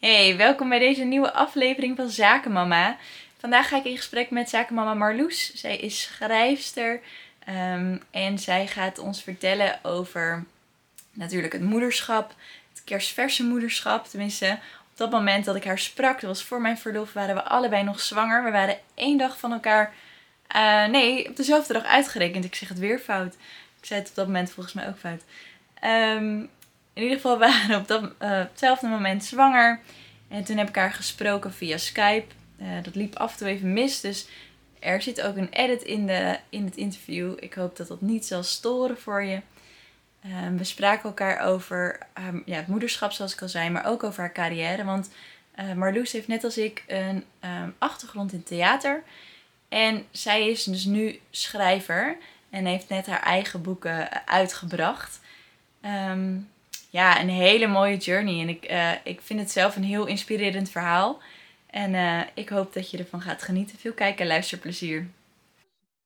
Hey, welkom bij deze nieuwe aflevering van Zakenmama. Vandaag ga ik in gesprek met zakenmama Marloes. Zij is schrijfster ehm, en zij gaat ons vertellen over natuurlijk het moederschap, het kerstverse moederschap. Tenminste, op dat moment dat ik haar sprak, dat was voor mijn verlof, waren we allebei nog zwanger. We waren één dag van elkaar, uh, nee, op dezelfde dag uitgerekend. Ik zeg het weer fout. Ik zei het op dat moment volgens mij ook fout. Um, in ieder geval waren we op dat, uh, hetzelfde moment zwanger. En toen heb ik haar gesproken via Skype. Uh, dat liep af en toe even mis. Dus er zit ook een edit in, de, in het interview. Ik hoop dat dat niet zal storen voor je. Uh, we spraken elkaar over um, ja, het moederschap, zoals ik al zei, maar ook over haar carrière. Want uh, Marloes heeft net als ik een um, achtergrond in theater. En zij is dus nu schrijver en heeft net haar eigen boeken uitgebracht. Ja, een hele mooie journey. En ik, uh, ik vind het zelf een heel inspirerend verhaal. En uh, ik hoop dat je ervan gaat genieten. Veel kijken en luisterplezier.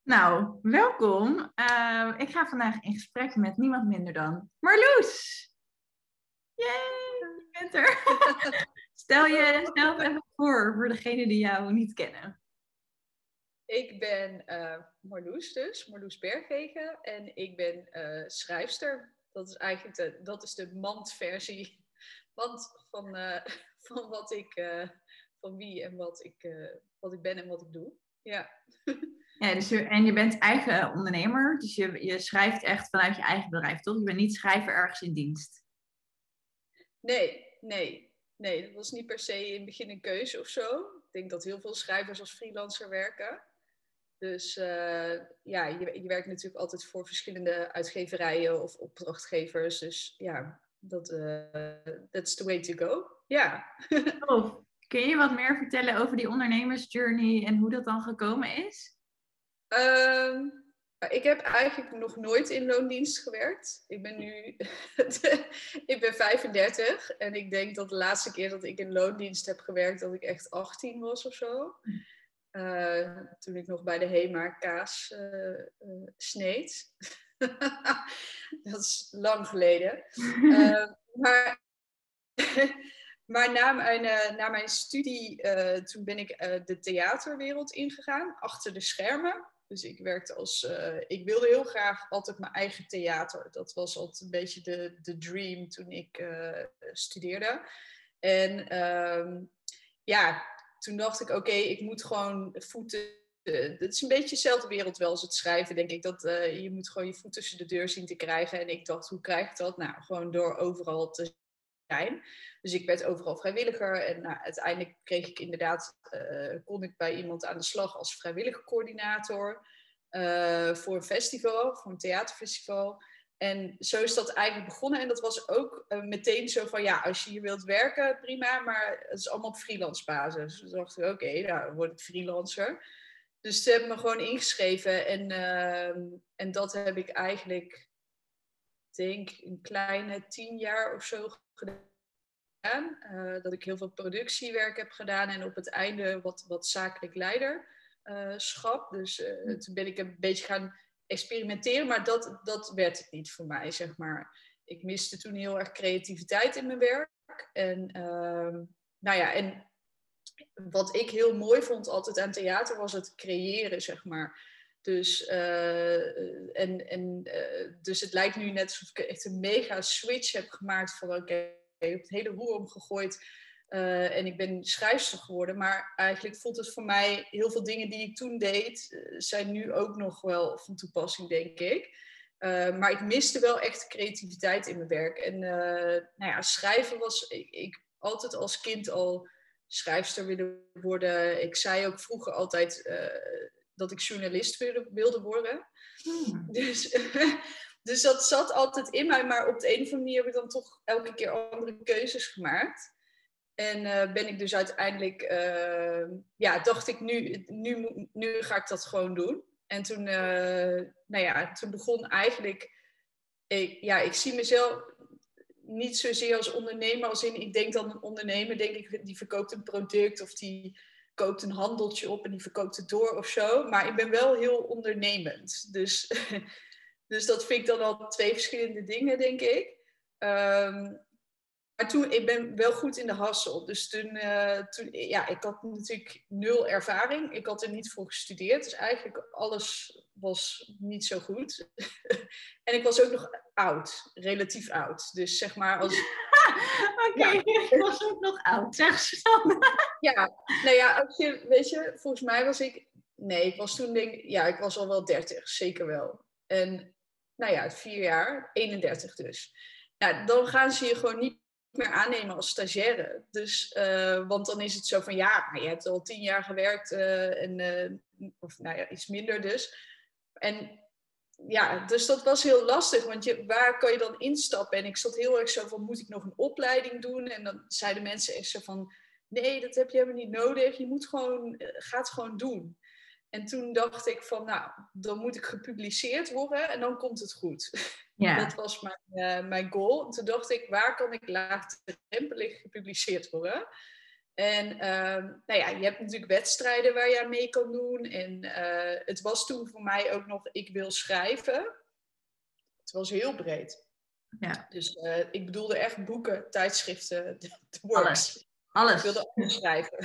Nou, welkom. Uh, ik ga vandaag in gesprek met niemand minder dan Marloes. Yay, je bent er. stel je stel even voor, voor degenen die jou niet kennen. Ik ben Marloes dus, Marloes Bergwegen. En ik ben schrijfster dat is eigenlijk de, dat is de mandversie mand van, uh, van wat ik, uh, van wie en wat ik, uh, wat ik ben en wat ik doe. Ja. ja dus je, en je bent eigen ondernemer, dus je, je schrijft echt vanuit je eigen bedrijf, toch? Je bent niet schrijver ergens in dienst. Nee, nee. Nee, dat was niet per se in het begin een keuze of zo. Ik denk dat heel veel schrijvers als freelancer werken. Dus uh, ja, je, je, werkt natuurlijk altijd voor verschillende uitgeverijen of opdrachtgevers. Dus ja, dat uh, that's the way to go. Ja. Oh, kun je wat meer vertellen over die ondernemersjourney en hoe dat dan gekomen is? Um, ik heb eigenlijk nog nooit in loondienst gewerkt. Ik ben nu ik ben 35 en ik denk dat de laatste keer dat ik in loondienst heb gewerkt, dat ik echt 18 was of zo. Uh, toen ik nog bij de HEMA kaas uh, uh, sneed. dat is lang geleden. maar maar na mijn, na mijn studie, toen ben ik de theaterwereld ingegaan, achter de schermen. Dus ik werkte als, ik wilde heel graag altijd mijn eigen theater. Dat was altijd een beetje de, de dream toen ik studeerde. En ehm, ja, toen dacht ik, oké, ik moet gewoon voeten. Het is een beetje dezelfde wereld wel als het schrijven, denk ik. Dat uh, je moet gewoon je voet tussen de deur zien te krijgen. En ik dacht, hoe krijg ik dat? Nou, gewoon door overal te zijn. Dus ik werd overal vrijwilliger. En nou, uiteindelijk kreeg ik inderdaad, uh, kon ik bij iemand aan de slag als vrijwillige coördinator. Voor een festival, voor een theaterfestival. En zo is dat eigenlijk begonnen. En dat was ook uh, meteen zo van, ja, als je hier wilt werken, prima, maar het is allemaal op freelance basis. Dus dachten we, oké, okay, nou, dan word ik freelancer. Dus ze hebben me gewoon ingeschreven en, uh, en dat heb ik eigenlijk, denk een kleine tien jaar of zo gedaan. Uh, dat ik heel veel productiewerk heb gedaan en op het einde wat, wat zakelijk leiderschap. dus hm. toen ben ik een beetje gaan experimenteren, maar dat, dat werd het niet voor mij, zeg maar. Ik miste toen heel erg creativiteit in mijn werk. En, uh, nou ja, en wat ik heel mooi vond altijd aan theater was het creëren, zeg maar. Dus, uh, en, en, uh, dus het lijkt nu net alsof ik echt een mega switch heb gemaakt van oké, okay, ik heb het hele roer omgegooid uh, en ik ben schrijfster geworden. Maar eigenlijk voelt het voor mij, heel veel dingen die ik toen deed, uh, zijn nu ook nog wel van toepassing, denk ik. Uh, maar ik miste wel echt creativiteit in mijn werk. En nou ja, schrijven was, ik, ik, altijd als kind al schrijfster willen worden. Ik zei ook vroeger altijd dat ik journalist wilde, wilde worden. Hmm. Dus, dus dat zat altijd in mij, maar op de een of andere manier heb ik dan toch elke keer andere keuzes gemaakt. En uh, ben ik dus uiteindelijk, uh, ja, dacht ik nu, nu, nu ga ik dat gewoon doen. En toen, uh, nou ja, toen begon eigenlijk, ik, ja, ik zie mezelf niet zozeer als ondernemer, als in, ik denk dan een ondernemer, denk ik, die verkoopt een product of die koopt een handeltje op en die verkoopt het door of zo. Maar ik ben wel heel ondernemend. Dus, dus dat vind ik dan al twee verschillende dingen, denk ik. Um, toen, ik ben wel goed in de hassel. Dus toen, uh, toen, ja, ik had natuurlijk nul ervaring. Ik had er niet voor gestudeerd. Dus eigenlijk alles was niet zo goed. en ik was ook nog oud, relatief oud. Dus zeg maar als... Oké, ik was ook nog oud, zeg ze ja, nou ja, als je, weet je, volgens mij was ik... Nee, ik was toen denk ja, ik was al wel 30, zeker wel. En nou ja, vier jaar, 31 dus. Ja, dan gaan ze je gewoon niet meer aannemen als stagiaire. Dus, uh, want dan is het zo van ja, maar je hebt al tien jaar gewerkt uh, en, uh, of nou ja, iets minder dus. En ja, dus dat was heel lastig, want je, waar kan je dan instappen? En ik zat heel erg zo van, moet ik nog een opleiding doen? En dan zeiden mensen echt zo van, nee, dat heb je helemaal niet nodig. Je moet gewoon, ga het gewoon doen. En toen dacht ik van, nou, dan moet ik gepubliceerd worden en dan komt het goed. Ja. Dat was mijn, uh, mijn goal. En toen dacht ik, waar kan ik laagdrempelig gepubliceerd worden? En uh, nou ja, je hebt natuurlijk wedstrijden waar je aan mee kan doen. En uh, het was toen voor mij ook nog, ik wil schrijven. Het was heel breed. Ja. Dus uh, ik bedoelde echt boeken, tijdschriften, de works. Alles. Alles. Ik wilde alles schrijven.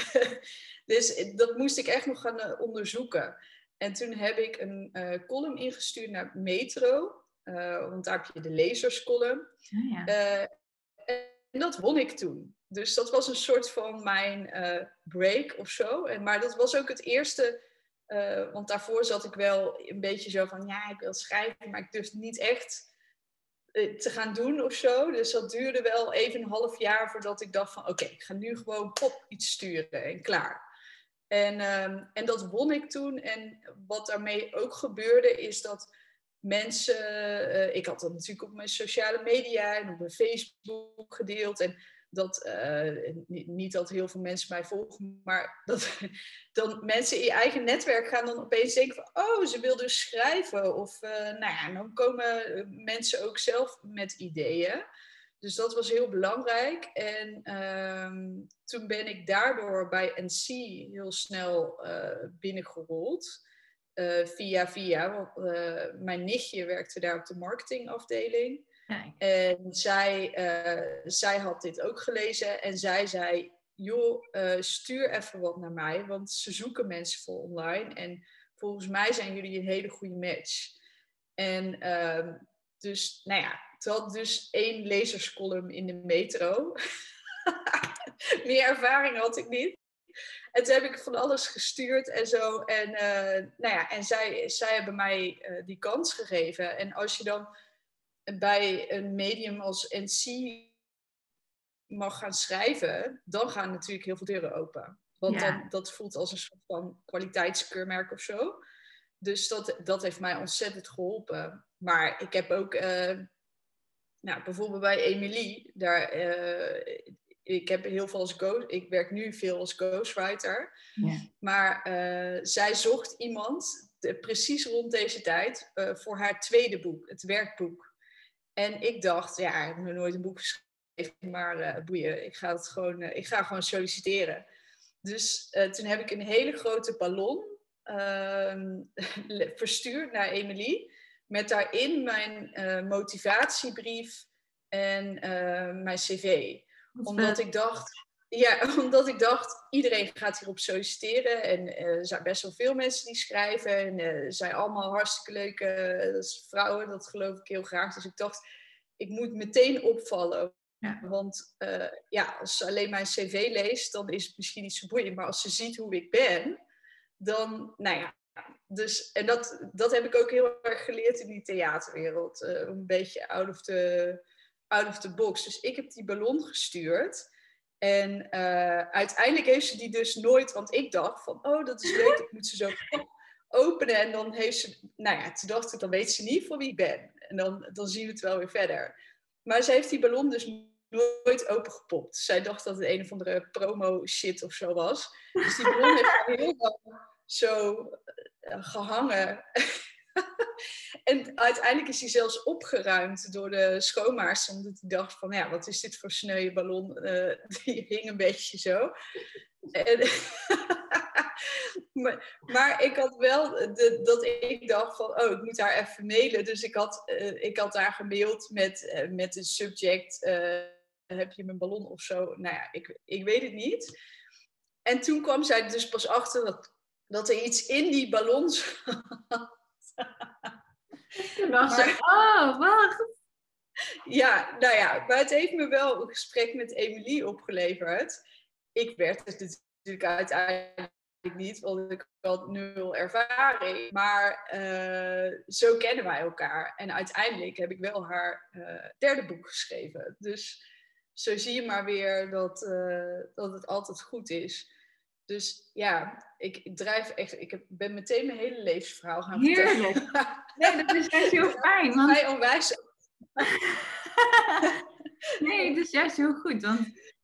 dus dat moest ik echt nog gaan onderzoeken. En toen heb ik een column ingestuurd naar Metro. Uh, want daar heb je de lezerscolumn. Oh, ja. uh, en dat won ik toen. Dus dat was een soort van mijn break of zo. En, maar dat was ook het eerste, want daarvoor zat ik wel een beetje zo van, ja, ik wil schrijven, maar ik durfde niet echt te gaan doen of zo. Dus dat duurde wel even een half jaar voordat ik dacht van, oké, ik ga nu gewoon pop iets sturen en klaar. En, ehm, en dat won ik toen. En wat daarmee ook gebeurde, is dat mensen, uh, ik had dat natuurlijk op mijn sociale media en op mijn Facebook gedeeld. En dat, uh, niet dat heel veel mensen mij volgen, maar dat dan mensen in je eigen netwerk gaan dan opeens denken van, oh, ze wil dus schrijven. Of, uh, nou ja, dan komen mensen ook zelf met ideeën. Dus dat was heel belangrijk. En ehm, toen ben ik daardoor bij NC heel snel binnengerold. Via via, want mijn nichtje werkte daar op de marketingafdeling. En zij, uh, zij had dit ook gelezen en zij zei, joh, stuur even wat naar mij, want ze zoeken mensen voor online en volgens mij zijn jullie een hele goede match. En ehm, dus, nou ja, het had dus één lezerscolumn in de metro. Meer ervaring had ik niet. En toen heb ik van alles gestuurd en zo. En, uh, nou ja, en zij, zij hebben mij uh, die kans gegeven. En als je dan bij een medium als NC mag gaan schrijven, dan gaan natuurlijk heel veel deuren open. Want ja. dan, dat voelt als een soort van kwaliteitskeurmerk of zo. Dus dat, dat heeft mij ontzettend geholpen. Maar ik heb ook, uh, nou, bijvoorbeeld bij Emilie, daar, ik heb heel veel als ghost, ik werk nu veel als ghostwriter. Ja. Maar uh, zij zocht iemand de, precies rond deze tijd voor haar tweede boek, het werkboek. En ik dacht, ja, ik heb nog nooit een boek geschreven, maar uh, boeien, ik ga, het gewoon, ik ga gewoon solliciteren. Dus toen heb ik een hele grote ballon ehm, verstuurd naar Emily. Met daarin mijn motivatiebrief en mijn cv omdat ik dacht, ja, omdat ik dacht, iedereen gaat hierop solliciteren. En uh, er zijn best wel veel mensen die schrijven. En uh, zijn allemaal hartstikke leuke uh, vrouwen, dat geloof ik heel graag. Dus ik dacht, ik moet meteen opvallen. Ja. Want ja, als ze alleen mijn cv leest, dan is het misschien niet zo boeiend. Maar als ze ziet hoe ik ben, dan, nou ja. Dus, en dat, dat heb ik ook heel erg geleerd in die theaterwereld. een beetje out of the out of the box. Dus ik heb die ballon gestuurd. En uh, uiteindelijk heeft ze die dus nooit, want ik dacht van, oh, dat is leuk, ik moet ze zo openen. En dan heeft ze, nou ja, toen dacht ik, dan weet ze niet voor wie ik ben. En dan, dan zien we het wel weer verder. Maar ze heeft die ballon dus nooit opengepopt. Zij dacht dat het een of andere promo shit of zo was. Dus die ballon heeft heel lang zo uh, gehangen en uiteindelijk is hij zelfs opgeruimd door de schoonmaakster. Omdat hij dacht van, ja, wat is dit voor sneuwe ballon? Uh, die hing een beetje zo. En, maar, maar, ik had wel de, dat ik dacht van, oh, ik moet haar even mailen. Dus ik had, uh, ik had haar gemaild met, uh, met een subject heb je mijn ballon of zo? Nou ja, ik, ik weet het niet. En toen kwam zij dus pas achter dat, dat er iets in die ballon zat. Toen dacht ze, oh, wacht. Ja, nou ja, maar het heeft me wel een gesprek met Emilie opgeleverd. Ik werd het natuurlijk uiteindelijk niet, want ik had nul ervaring. Maar eh, zo kennen wij elkaar. En uiteindelijk heb ik wel haar eh, derde boek geschreven. Dus zo zie je maar weer dat, eh, dat het altijd goed is. Dus ja, ik drijf echt. Ik heb, ben meteen mijn hele levensverhaal gaan Heerlijk. vertellen. Nee, dat is juist heel fijn. Want... Mij onwijs. nee, het is juist heel goed. Want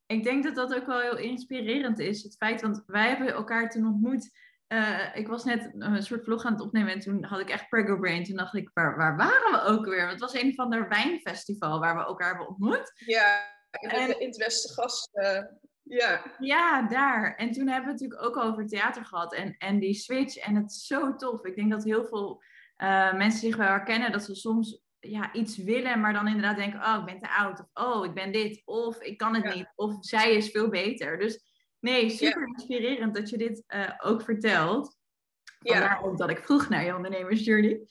ik denk dat dat ook wel heel inspirerend is. Het feit, want wij hebben elkaar toen ontmoet. Uh, ik was net een soort vlog aan het opnemen en toen had ik echt Prego Brain. Toen dacht ik, waar, waar waren we ook weer? Want het was een van de wijnfestival waar we elkaar hebben ontmoet. Ja, in, en, in het Westergas. Uh, ja. ja, daar. En toen hebben we het natuurlijk ook over theater gehad en, en die switch. En het is zo tof. Ik denk dat heel veel uh, mensen zich wel herkennen dat ze soms ja, iets willen, maar dan inderdaad denken: oh, ik ben te oud. Of oh, ik ben dit. Of ik kan het niet. Of zij is veel beter. Dus nee, super inspirerend dat je dit uh, ook vertelt. Vandaar ook dat ik vroeg naar je ondernemersjourney.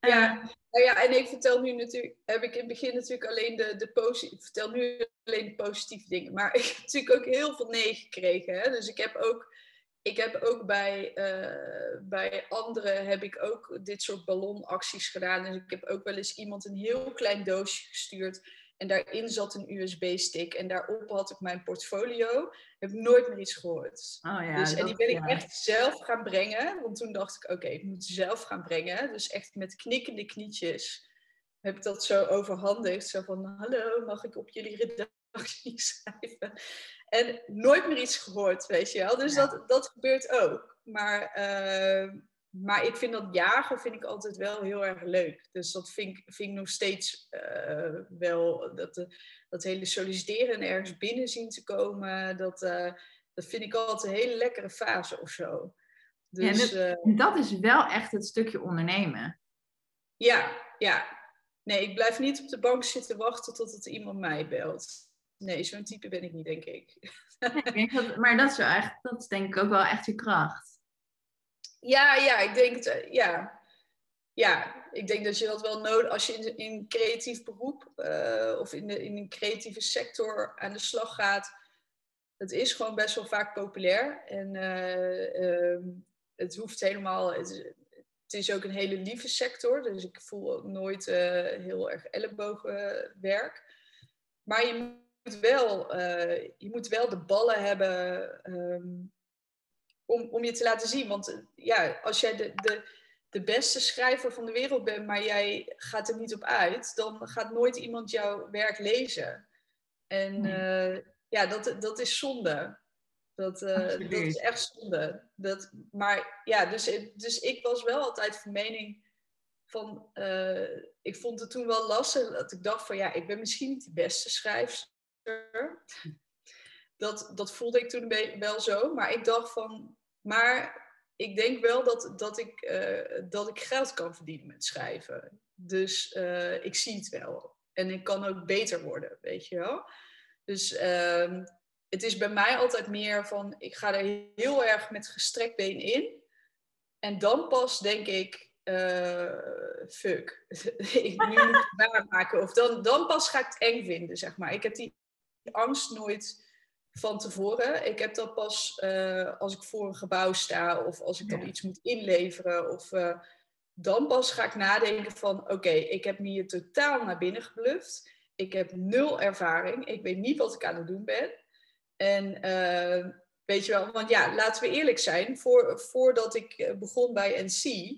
Ja. Nou ja, en ik vertel nu natuurlijk, heb ik in het begin natuurlijk alleen de, de positieve, vertel nu alleen de positieve dingen. Maar ik heb natuurlijk ook heel veel nee gekregen. Hè? Dus ik heb ook, ik heb ook bij, uh, bij anderen heb ik ook dit soort ballonacties gedaan. Dus ik heb ook wel eens iemand een heel klein doosje gestuurd. En daarin zat een USB-stick. En daarop had ik mijn portfolio. Heb nooit meer iets gehoord. Oh ja, dus, en die ben ik echt zelf gaan brengen. Want toen dacht ik, oké, ik moet ze zelf gaan brengen. Dus echt met knikkende knietjes heb ik dat zo overhandigd. Zo van, hallo, mag ik op jullie redactie schrijven? En nooit meer iets gehoord, weet je wel. Dus Ja. dat, dat gebeurt ook. Maar, eh, maar ik vind dat jagen vind ik altijd wel heel erg leuk. Dus dat vind ik, vind ik nog steeds eh, wel... Dat, eh, dat hele solliciteren en ergens binnen zien te komen... Dat, eh, dat vind ik altijd een hele lekkere fase of zo. Ja, en Dus dat- En dat is wel echt het stukje ondernemen. ja, ja. Nee, ik blijf niet op de bank zitten wachten tot het iemand mij belt. Nee, zo'n type ben ik niet, denk ik. Nee, ik denk dat, maar dat is, wel echt, dat is denk ik ook wel echt je kracht. Ja, ja, ik denk, het, eh, ja. Ja, ik denk dat je dat wel nodig als je in, een creatief beroep eh, of in, de, in een creatieve sector aan de slag gaat. Het is gewoon best wel vaak populair. En eh, ehm, het hoeft helemaal. Het, het is ook een hele lieve sector. Dus ik voel ook nooit heel erg ellebogenwerk. Maar je moet wel, je moet wel de ballen hebben. ehm, om, om je te laten zien. Want eh, ja, als jij de, de, de beste schrijver van de wereld bent, maar jij gaat er niet op uit, dan gaat nooit iemand jouw werk lezen. En Nee. eh, ja, dat, dat is zonde. Dat, eh, dat is echt zonde. Dat, maar ja, dus, dus ik was wel altijd van mening van, ik vond het toen wel lastig dat ik dacht van ja, ik ben misschien niet de beste schrijfster. Dat, dat voelde ik toen wel zo, maar ik dacht van, maar ik denk wel dat, dat, ik, eh, dat ik geld kan verdienen met schrijven. Dus eh, ik zie het wel. En ik kan ook beter worden, weet je wel. Dus ehm, het is bij mij altijd meer van, ik ga er heel erg met gestrekt been in. En dan pas denk ik, eh, fuck, ik, nu moet het waarmaken. Of dan, dan pas ga ik het eng vinden, zeg maar. Ik heb die angst nooit van tevoren. Ik heb dat pas eh, als ik voor een gebouw sta of als ik dan Ja. iets moet inleveren. Of, eh, dan pas ga ik nadenken van, oké, ik heb me hier totaal naar binnen gebluft. Ik heb nul ervaring. Ik weet niet wat ik aan het doen ben. En eh, weet je wel, want ja, laten we eerlijk zijn. Voor, voordat ik begon bij NC,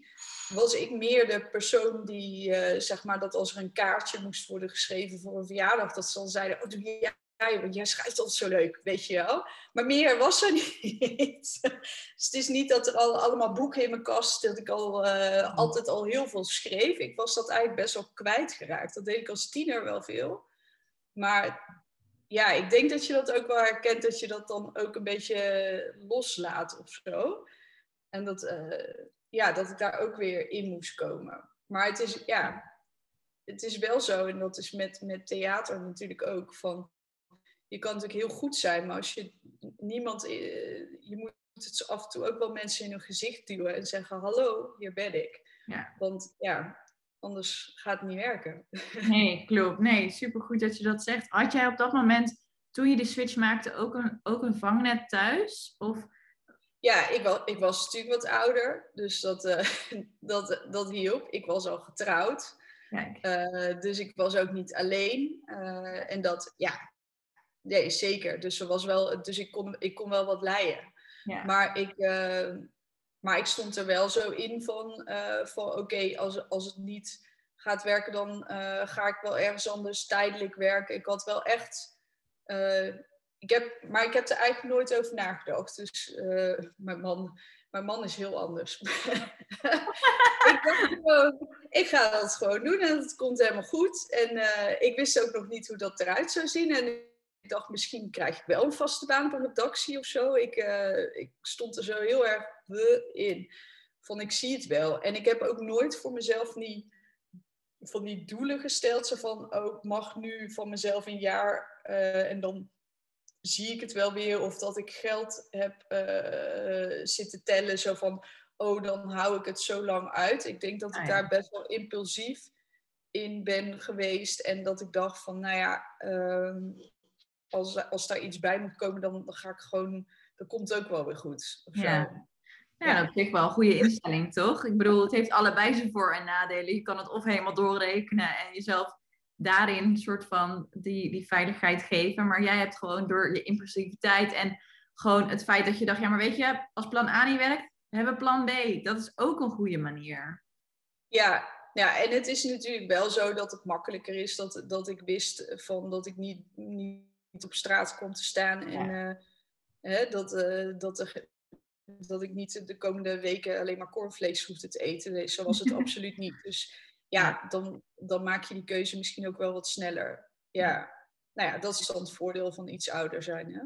was ik meer de persoon die, zeg maar, dat als er een kaartje moest worden geschreven voor een verjaardag, dat ze dan zeiden, oh, doe jij, jij schrijft altijd zo leuk, weet je wel. Maar meer was er niet. dus het is niet dat er al allemaal boeken in mijn kast, dat ik al eh, altijd al heel veel schreef. Ik was dat eigenlijk best wel kwijtgeraakt. Dat deed ik als tiener wel veel. Maar ja, ik denk dat je dat ook wel herkent, dat je dat dan ook een beetje loslaat of zo. En dat, eh, ja, dat ik daar ook weer in moest komen. Maar het is, ja, het is wel zo, en dat is met, met theater natuurlijk ook, van je kan natuurlijk heel goed zijn, maar als je niemand, eh, je moet het af en toe ook wel mensen in hun gezicht duwen en zeggen: Hallo, hier ben ik. Ja. Want ja, anders gaat het niet werken. Nee, klopt. Nee, supergoed dat je dat zegt. Had jij op dat moment, toen je die switch maakte, ook een, ook een vangnet thuis? Of... Ja, ik was, ik was natuurlijk wat ouder, dus dat, uh, dat, dat hielp. Ik was al getrouwd. Uh, dus ik was ook niet alleen. Uh, en dat, ja, nee, zeker. Dus, er was wel, dus ik, kon, ik kon wel wat leiden. Ja. Maar, ik, maar ik stond er wel zo in van, van oké, als, als het niet gaat werken, dan ga ik wel ergens anders tijdelijk werken. Ik had wel echt ik heb, maar ik heb er eigenlijk nooit over nagedacht. Dus mijn, man, mijn man is heel anders. ik dacht gewoon, ik ga dat gewoon doen en het komt helemaal goed. En ik wist ook nog niet hoe dat eruit zou zien. En ik dacht, misschien krijg ik wel een vaste baan op een redactie of zo. Ik, uh, ik stond er zo heel erg in. Van, ik zie het wel. En ik heb ook nooit voor mezelf niet van die doelen gesteld. Zo van, oh, ik mag nu van mezelf een jaar en dan zie ik het wel weer. Of dat ik geld heb uh, zitten tellen. Zo van, oh, dan hou ik het zo lang uit. Ik denk dat ik ah, daar best wel impulsief in ben geweest. En dat ik dacht van, nou ja, uh, als, als daar iets bij moet komen, dan, dan ga ik gewoon... Dan komt het ook wel weer goed. Ja. Ja, dat is wel een goede instelling, toch? Ik bedoel, het heeft allebei zijn voor- en nadelen. Je kan het of helemaal doorrekenen en jezelf daarin een soort van die, die veiligheid geven. Maar jij hebt gewoon door je impulsiviteit en gewoon het feit dat je dacht, ja, maar weet je, als plan A niet werkt, hebben we plan B. Dat is ook een goede manier. Ja, ja, en het is natuurlijk wel zo dat het makkelijker is dat, dat ik wist van dat ik niet, niet op straat kom te staan en ja. uh, dat, uh, dat, er, dat ik niet de komende weken alleen maar cornvlees hoefde te eten. zo was het absoluut niet. Dus ja, dan, dan maak je die keuze misschien ook wel wat sneller. Ja, nou ja, dat is dan het voordeel van iets ouder zijn. Hè?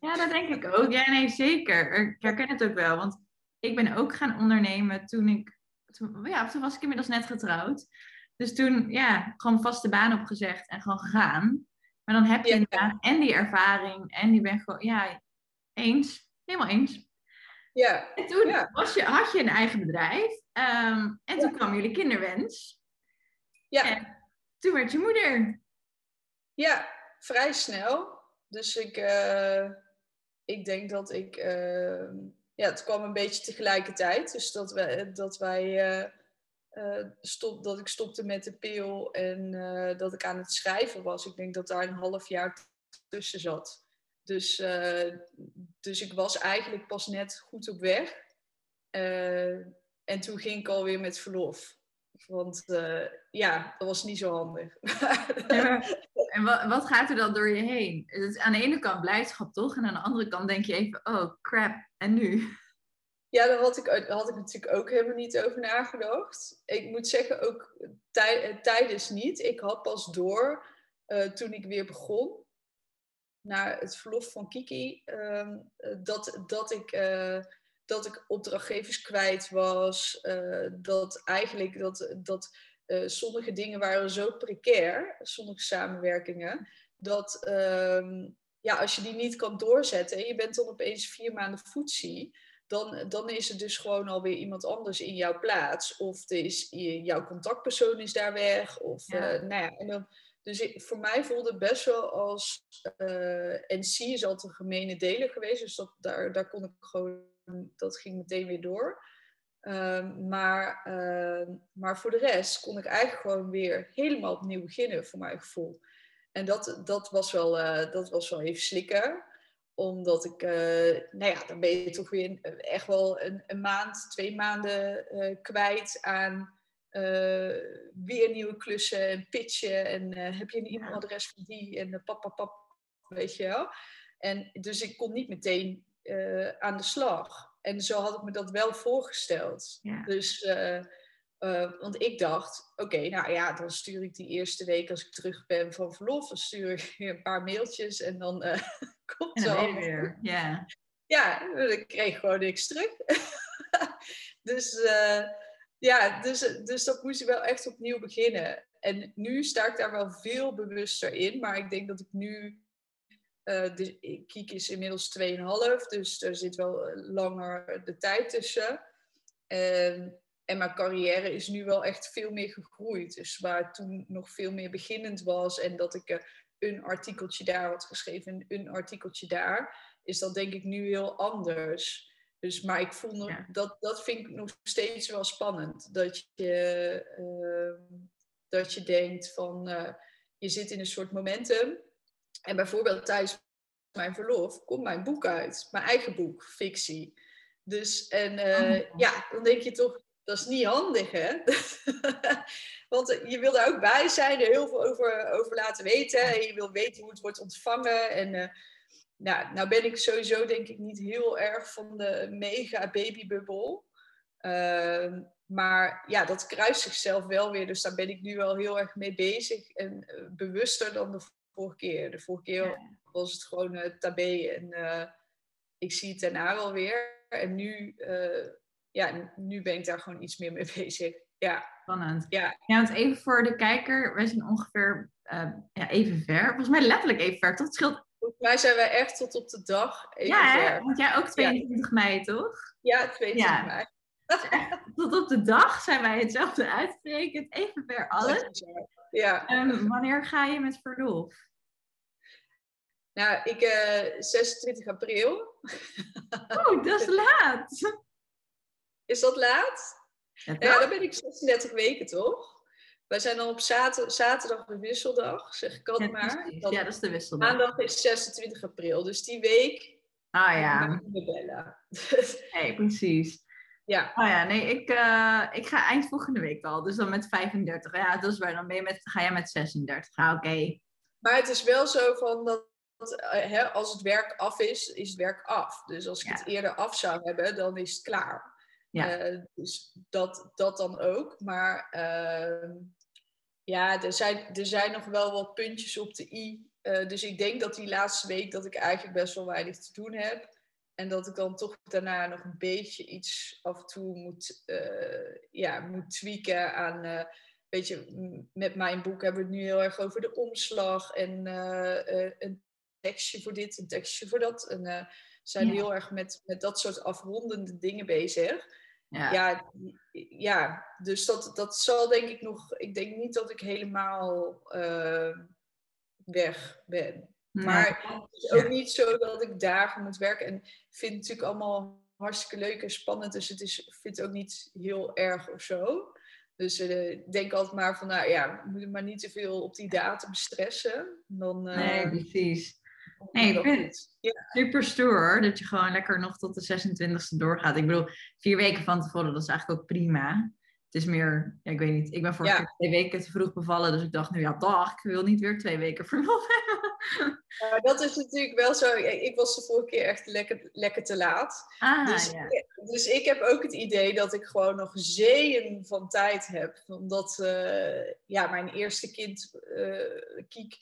Ja, dat denk ik ook. Ja, nee, zeker. Ik herken het ook wel. Want ik ben ook gaan ondernemen toen ik... Toen, ja, toen was ik inmiddels net getrouwd. Dus toen, ja, gewoon vaste baan opgezegd en gewoon gegaan. Maar dan heb je ja. inderdaad en die ervaring en die ben gewoon, ja, eens. Helemaal eens. Ja. En toen ja. Was je, had je een eigen bedrijf. Um, en toen kwam jullie kinderwens. Ja. En toen werd je moeder. Ja, vrij snel. Dus ik, uh, ik denk dat ik. Uh, ja, het kwam een beetje tegelijkertijd. Dus dat, we, dat wij. Uh, stop, dat ik stopte met de pil en dat ik aan het schrijven was. Ik denk dat daar een half jaar tussen zat. Dus, dus ik was eigenlijk pas net goed op weg. En toen ging ik alweer met verlof. Want ja, dat was niet zo handig. en wat, wat, gaat er dan door je heen? Aan de ene kant blijdschap toch? En aan de andere kant denk je even, oh crap, en nu? Ja, daar had ik, had ik natuurlijk ook helemaal niet over nagedacht. Ik moet zeggen, ook tij, tijdens niet. Ik had pas door uh, toen ik weer begon naar het verlof van Kiki, uh, dat, dat ik uh, dat ik opdrachtgevers kwijt was. Dat eigenlijk dat, dat sommige dingen waren zo precair, sommige samenwerkingen, dat uh, ja, als je die niet kan doorzetten en je bent dan opeens vier maanden voetzie, dan, dan is er dus gewoon alweer iemand anders in jouw plaats. Of er is, jouw contactpersoon is daar weg. Of, ja. Uh, nou ja, en dan, dus ik, voor mij voelde het best wel als... Uh, NC is altijd een gemene deler geweest. Dus dat, daar, daar kon ik gewoon dat ging meteen weer door. Um, maar, uh, maar voor de rest kon ik eigenlijk gewoon weer helemaal opnieuw beginnen, voor mijn gevoel. En dat, dat, was, wel, uh, dat was wel even slikken. Omdat ik, uh, nou ja, dan ben je toch weer echt wel een, een maand, twee maanden kwijt aan weer nieuwe klussen en pitchen. En heb je een e-mailadres van die en pap, pap, pap, weet je wel. En dus ik kon niet meteen aan de slag. En zo had ik me dat wel voorgesteld. Ja. Dus, uh, uh, want ik dacht, oké, okay, nou ja, dan stuur ik die eerste week als ik terug ben van verlof, dan stuur ik een paar mailtjes en dan komt en dan weer. Ja. Ja, ik kreeg gewoon niks terug. dus ja, dus, dus dat moest ik wel echt opnieuw beginnen. En nu sta ik daar wel veel bewuster in, maar ik denk dat ik nu Uh, dus Kiek is inmiddels 2,5, dus er zit wel langer de tijd tussen. En, en mijn carrière is nu wel echt veel meer gegroeid. Dus waar toen nog veel meer beginnend was en dat ik een artikeltje daar had geschreven en een artikeltje daar, is dat denk ik nu heel anders. Dus, maar ik voel dat, dat vind ik nog steeds wel spannend. Dat je, uh, dat je denkt van, uh, je zit in een soort momentum. En bijvoorbeeld tijdens mijn verlof komt mijn boek uit. Mijn eigen boek, fictie. Dus, en uh, oh. ja, dan denk je toch, dat is niet handig hè. Want je wil daar ook bij zijn, er heel veel over, over laten weten. En je wil weten hoe het wordt ontvangen. En nou, nou ben ik sowieso denk ik niet heel erg van de mega babybubbel. Uh, maar ja, dat kruist zichzelf wel weer. Dus daar ben ik nu wel heel erg mee bezig. En uh, bewuster dan de vorige keer. De vorige keer was het gewoon uh, tabé. En eh, ik zie het daarna wel weer. En nu, ja, nu ben ik daar gewoon iets meer mee bezig. Ja. Spannend. Ja. ja, want even voor de kijker. Wij zijn ongeveer ja, even ver. Volgens mij letterlijk even ver. Tot het scheelt Volgens mij zijn wij echt tot op de dag even Ja, hè? want jij ook 22 mei, toch? Ja, 22 mei. tot op de dag zijn wij hetzelfde uitgerekend. Even ver alles. Ja. Um, wanneer ga je met verlof? Nou, ik uh, eh, 26 april. Oh, dat is laat. Is dat laat? Ja, ja, dan ben ik 36 weken, toch? Wij zijn dan op zaterdag, zaterdag de wisseldag, zeg ik altijd maar. ja, dat is de wisseldag. Maandag is 26 april, dus die week. Ah ja. bellen. Nee, precies. Ja. Oh ja, nee, ik, uh, ik ga eind volgende week al, dus dan met 35. Ja, dat is waar. Dan ben je met, ga jij met 36. Ah, oké. Maar het is wel zo van dat hè, als het werk af is, is het werk af. Dus als ik het eerder af zou hebben, dan is het klaar. Ja. Uh, dus dat, dat dan ook. Maar ehm, ja, er zijn, er zijn nog wel wat puntjes op de i. Uh, dus ik denk dat die laatste week dat ik eigenlijk best wel weinig te doen heb. En dat ik dan toch daarna nog een beetje iets af en toe moet, uh, ja, moet tweaken aan. Weet je, met mijn boek hebben we het nu heel erg over de omslag. En een tekstje voor dit, een tekstje voor dat. En zijn ja. heel erg met, met dat soort afrondende dingen bezig. Ja, ja, ja, dus dat, dat zal denk ik nog. Ik denk niet dat ik helemaal uh, weg ben. Maar het is ook niet zo dat ik dagen moet werken. En ik vind het natuurlijk allemaal hartstikke leuk en spannend. Dus het is, vind het ook niet heel erg of zo. Dus uh, ik denk altijd maar van, nou ja, we moeten maar niet te veel op die datum stressen. Dan, uh, nee, precies. Nee, ik vind het ja. super stoer dat je gewoon lekker nog tot de 26e doorgaat. Ik bedoel, vier weken van tevoren, dat is eigenlijk ook prima. Het is meer, ja, ik weet niet, ik ben vorige ja. twee weken te vroeg bevallen, dus ik dacht nu ja, dag, ik wil niet weer twee weken verlof hebben. dat is natuurlijk wel zo. Ik was de vorige keer echt lekker, lekker te laat. Ah, dus, ja. dus ik heb ook het idee dat ik gewoon nog zeeën van tijd heb. Omdat uh, ja, mijn eerste kind, uh, Kiek,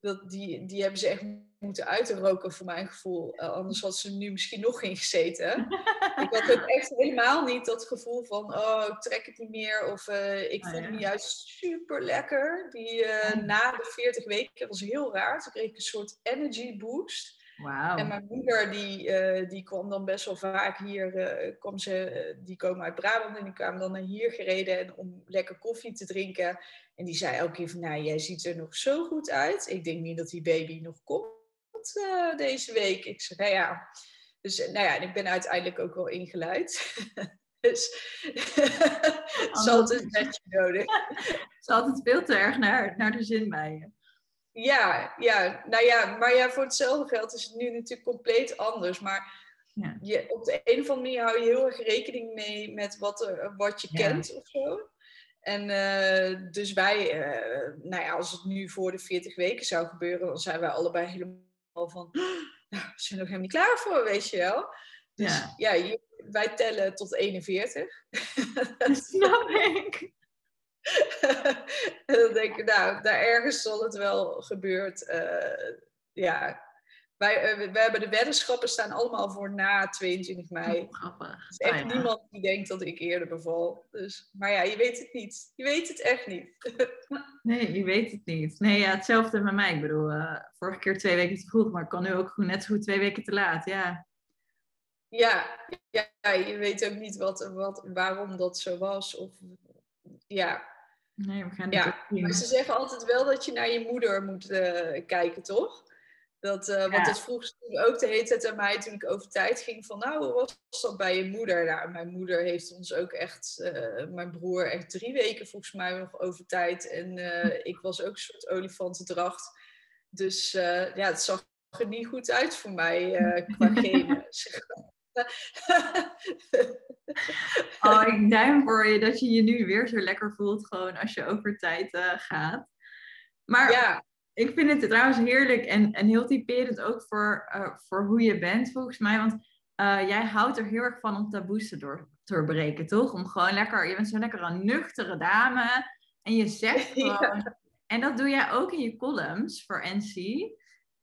dat, die, die hebben ze echt moeten uitroken voor mijn gevoel. Uh, anders had ze nu misschien nog geen gezeten. ik had ook echt helemaal niet dat gevoel van, oh, ik trek het niet meer. Of uh, ik oh, vond ja. me juist super lekker. Die uh, na de 40 weken, was heel raar. Toen kreeg ik een soort energy boost. Wow. En mijn moeder, die, die kwam dan best wel vaak hier, kwam ze, die komen uit Brabant en die kwamen dan naar hier gereden en om lekker koffie te drinken. En die zei elke keer van, nou, jij ziet er nog zo goed uit. Ik denk niet dat die baby nog komt uh, deze week. Ik zei, nou ja. Dus nou ja, en ik ben uiteindelijk ook wel ingeleid. dus het is altijd een beetje nodig. Het is altijd veel te erg naar, naar de zin bij je. Ja, ja, nou ja, maar ja, voor hetzelfde geld is het nu natuurlijk compleet anders. Maar ja. je, op de een of andere manier hou je heel erg rekening mee met wat, er, wat je ja. kent of zo. En uh, dus wij, uh, nou ja, als het nu voor de 40 weken zou gebeuren, dan zijn wij allebei helemaal van, nou, we zijn nog helemaal niet klaar voor, weet je wel. Dus ja, ja je, wij tellen tot 41. Snap ik. en dan denk ik, nou, daar ergens zal het wel gebeurd, uh, ja, wij, uh, wij hebben de weddenschappen staan allemaal voor na 22 mei. Oh, grappig. Er is echt ja. niemand die denkt dat ik eerder beval. Dus, maar ja, je weet het niet. Je weet het echt niet. Nee, je weet het niet. Nee, ja, hetzelfde met mij. Ik bedoel, eh, vorige keer twee weken te vroeg, maar ik kan nu ook net zo goed twee weken te laat. Ja, Ja, ja je weet ook niet wat, wat, waarom dat zo was. Of, ja, nee, we gaan ja. Maar ze zeggen altijd wel dat je naar je moeder moet eh, kijken, toch? Dat, eh, Want Ja. dat vroeg ze toen ook de hele tijd aan mij toen ik over tijd ging. Van nou, hoe was dat bij je moeder? Nou, mijn moeder heeft ons ook echt, eh, mijn broer echt drie weken volgens mij nog over tijd. En eh, ik was ook een soort olifantendracht. Dus ja, het zag er niet goed uit voor mij qua genen. Oh, ik duim voor je dat je je nu weer zo lekker voelt, gewoon als je over tijd eh, gaat. Maar ja, ik vind het trouwens heerlijk en, en heel typerend ook voor, eh, voor hoe je bent, volgens mij. Want eh, jij houdt er heel erg van om taboes te door, doorbreken, toch? Om gewoon lekker, je bent zo'n lekker een nuchtere dame. En je zegt Ja. gewoon, en dat doe jij ook in je columns voor NC.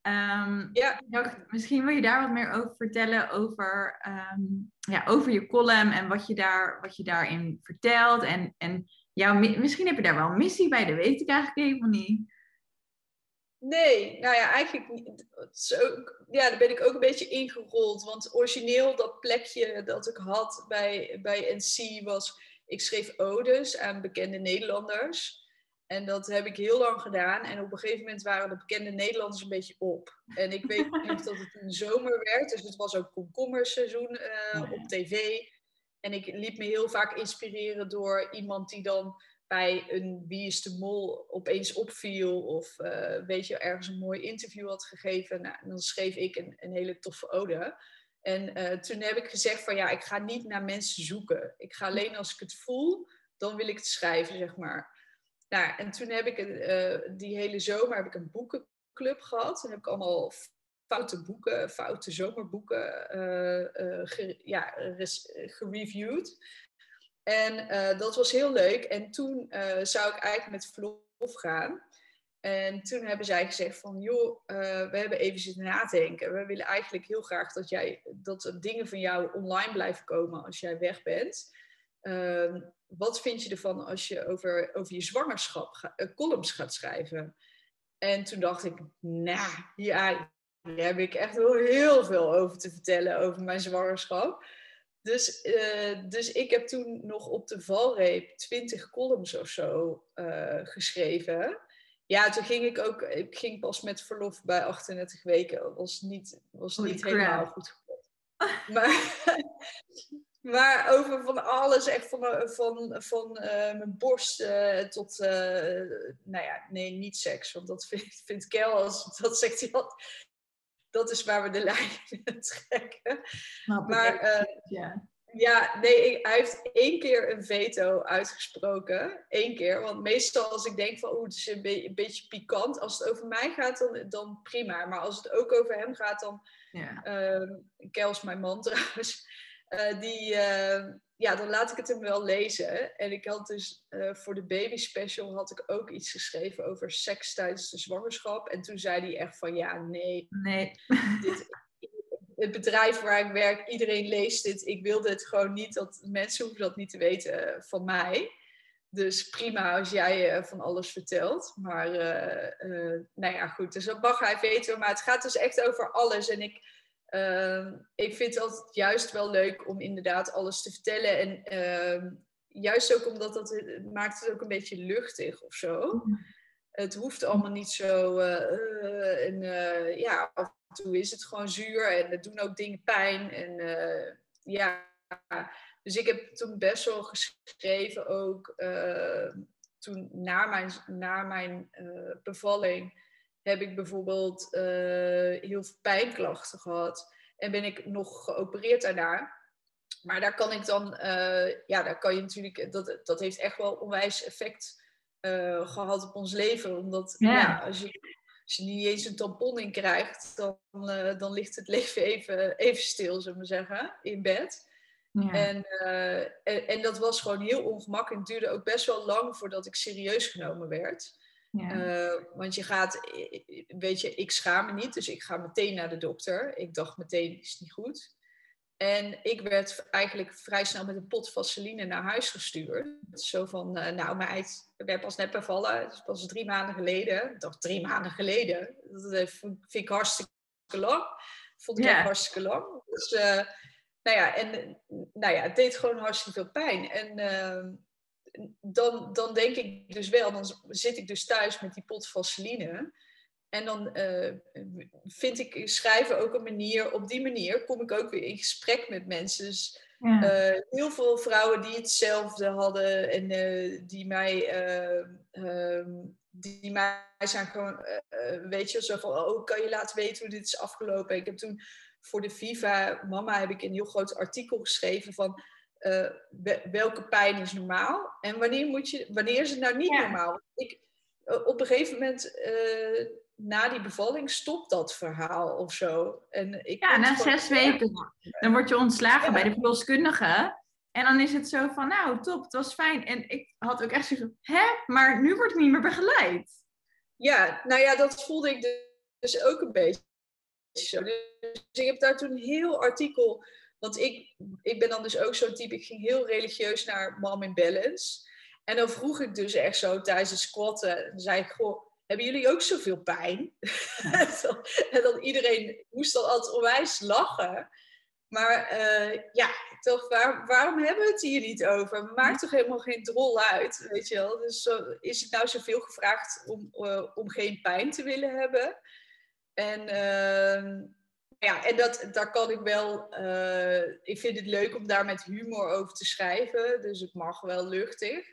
Ehm, ja. dacht, misschien wil je daar wat meer over vertellen, over, ehm, ja, over je column en wat je, daar, wat je daarin vertelt. En, en jouw, mi- misschien heb je daar wel een missie bij, dat weet ik eigenlijk even niet. Nee, nou ja, eigenlijk niet. Ook- ja, daar ben ik ook een beetje ingerold. Want origineel dat plekje dat ik had bij, bij NC was... Ik schreef odes aan bekende Nederlanders. En dat heb ik heel lang gedaan. En op een gegeven moment waren de bekende Nederlanders een beetje op. En ik weet nog dat het een zomer werd. Dus het was ook komkommerseizoen eh, op tv. En ik liet me heel vaak inspireren door iemand die dan bij een Wie is de Mol opeens opviel. Of eh, weet je, ergens een mooi interview had gegeven. Nou, en dan schreef ik een, een hele toffe ode. En eh, toen heb ik gezegd van ja, ik ga niet naar mensen zoeken. Ik ga alleen als ik het voel, dan wil ik het schrijven, zeg maar. Nou, en toen heb ik eh, die hele zomer heb ik een boekenclub gehad. Toen heb ik allemaal foute boeken, foute zomerboeken eh, eh, ja, gereviewd. En dat was heel leuk. En toen zou ik eigenlijk met verlof gaan. En toen hebben zij gezegd van, joh, we hebben even zitten nadenken. We willen eigenlijk heel graag dat, jij, dat dingen van jou online blijven komen als jij weg bent. Ehm, wat vind je ervan als je over, over je zwangerschap ga- eh, columns gaat schrijven? En toen dacht ik, nou, ja, daar heb ik echt wel heel veel over te vertellen over mijn zwangerschap. Dus, eh, dus ik heb toen nog op de valreep 20 columns of zo eh, geschreven. Ja, toen ging ik ook, ik ging pas met verlof bij 38 weken. Dat was niet, was Holy niet crap. helemaal goed. Maar, maar over van alles, echt van, eh, van, van eh, mijn borst eh, tot, nou ja, nee, niet seks. Want dat vindt, vindt Kel, als, dat zegt hij altijd, dat is waar we de lijn trekken. Ik Maar, ja. Ja, nee, ik- hij heeft één keer een veto uitgesproken. Eén keer. Want meestal als ik denk van, oeh, het is een, be- een beetje pikant. Als het over mij gaat, dan, dan prima. Maar als het ook over hem gaat, dan... ja. ehm Kel is mijn man trouwens. Eh, die, eh, ja, dan laat ik het hem wel lezen. En ik had dus eh, voor de baby special had ik ook iets geschreven over seks tijdens de zwangerschap. En toen zei hij echt van, ja, nee, Nee. dit, het bedrijf waar ik werk, iedereen leest dit. Ik wilde het gewoon niet, dat mensen hoeven dat niet te weten van mij. Dus prima als jij van alles vertelt. Maar nou ja, goed. Dus dat mag hij weten. Maar het gaat dus echt over alles. En ik, eh, ik vind het altijd juist wel leuk om inderdaad alles te vertellen. En eh, juist ook omdat dat het maakt het ook een beetje luchtig of zo. Het hoeft allemaal niet zo. eh, eh, en eh, ja, af en toe is het gewoon zuur en er doen ook dingen pijn. En eh, ja, dus ik heb toen best wel geschreven ook. eh, toen na mijn, na mijn eh, bevalling heb ik bijvoorbeeld eh, heel veel pijnklachten gehad. En ben ik nog geopereerd daarna. Maar daar kan ik dan, eh, ja, daar kan je natuurlijk, dat, dat heeft echt wel onwijs effect eh, gehad op ons leven. Omdat Ja. ja. als, je, als je niet eens een tampon in krijgt, dan, dan ligt het leven even, even stil, zullen we zeggen, in bed. Ja. En, en, en dat was gewoon heel ongemakkelijk. Het duurde ook best wel lang voordat ik serieus genomen werd. Ja. Eh, want je gaat, weet je, ik schaam me niet, dus ik ga meteen naar de dokter. Ik dacht meteen, is niet goed. En ik werd eigenlijk vrij snel met een pot vaseline naar huis gestuurd. Zo van, uh, nou meid, ik ben pas net bevallen. Het is pas drie maanden geleden. Ik dacht, drie maanden geleden? Dat eh, vind ik hartstikke lang. Vond ik Ja. ook hartstikke lang. Dus, eh, nou ja, en nou ja, het deed gewoon hartstikke veel pijn. En eh, dan, dan denk ik dus wel, dan zit ik dus thuis met die pot vaseline. En dan eh, vind ik schrijven ook een manier, op die manier kom ik ook weer in gesprek met mensen. Dus Ja. eh, heel veel vrouwen die hetzelfde hadden en eh, die mij, eh, ehm, die, mij zijn gewoon, weet je, zo van, oh, kan je laten weten hoe dit is afgelopen? Ik heb toen voor de Viva Mama heb ik een heel groot artikel geschreven van eh, we- welke pijn is normaal en wanneer, moet je, wanneer is het nou niet Ja. normaal? Ik, eh, op een gegeven moment eh, na die bevalling stopt dat verhaal of zo. En ik Ja, na gewoon- zes weken. Dan word je ontslagen Ja. bij de verloskundige. En dan is het zo van, nou, top, het was fijn. En ik had ook echt zoiets van, hè? Maar nu word ik niet meer begeleid. Ja, nou ja, dat voelde ik dus- dus ook een beetje zo. Dus ik heb daar toen een heel artikel... Want ik, ik ben dan dus ook zo'n type, ik ging heel religieus naar Mom in Balance. En dan vroeg ik dus echt zo tijdens het squatten, dan zei ik, goh, hebben jullie ook zoveel pijn? en, dan, en dan iedereen moest dan altijd onwijs lachen. Maar eh, ja, toch, waar, waarom hebben we het hier niet over? Maakt toch helemaal geen drol uit, weet je wel? Dus is het nou zoveel gevraagd om, eh, om geen pijn te willen hebben? En, ehm, ja, en dat, daar kan ik wel... eh, ik vind het leuk om daar met humor over te schrijven. Dus het mag wel luchtig.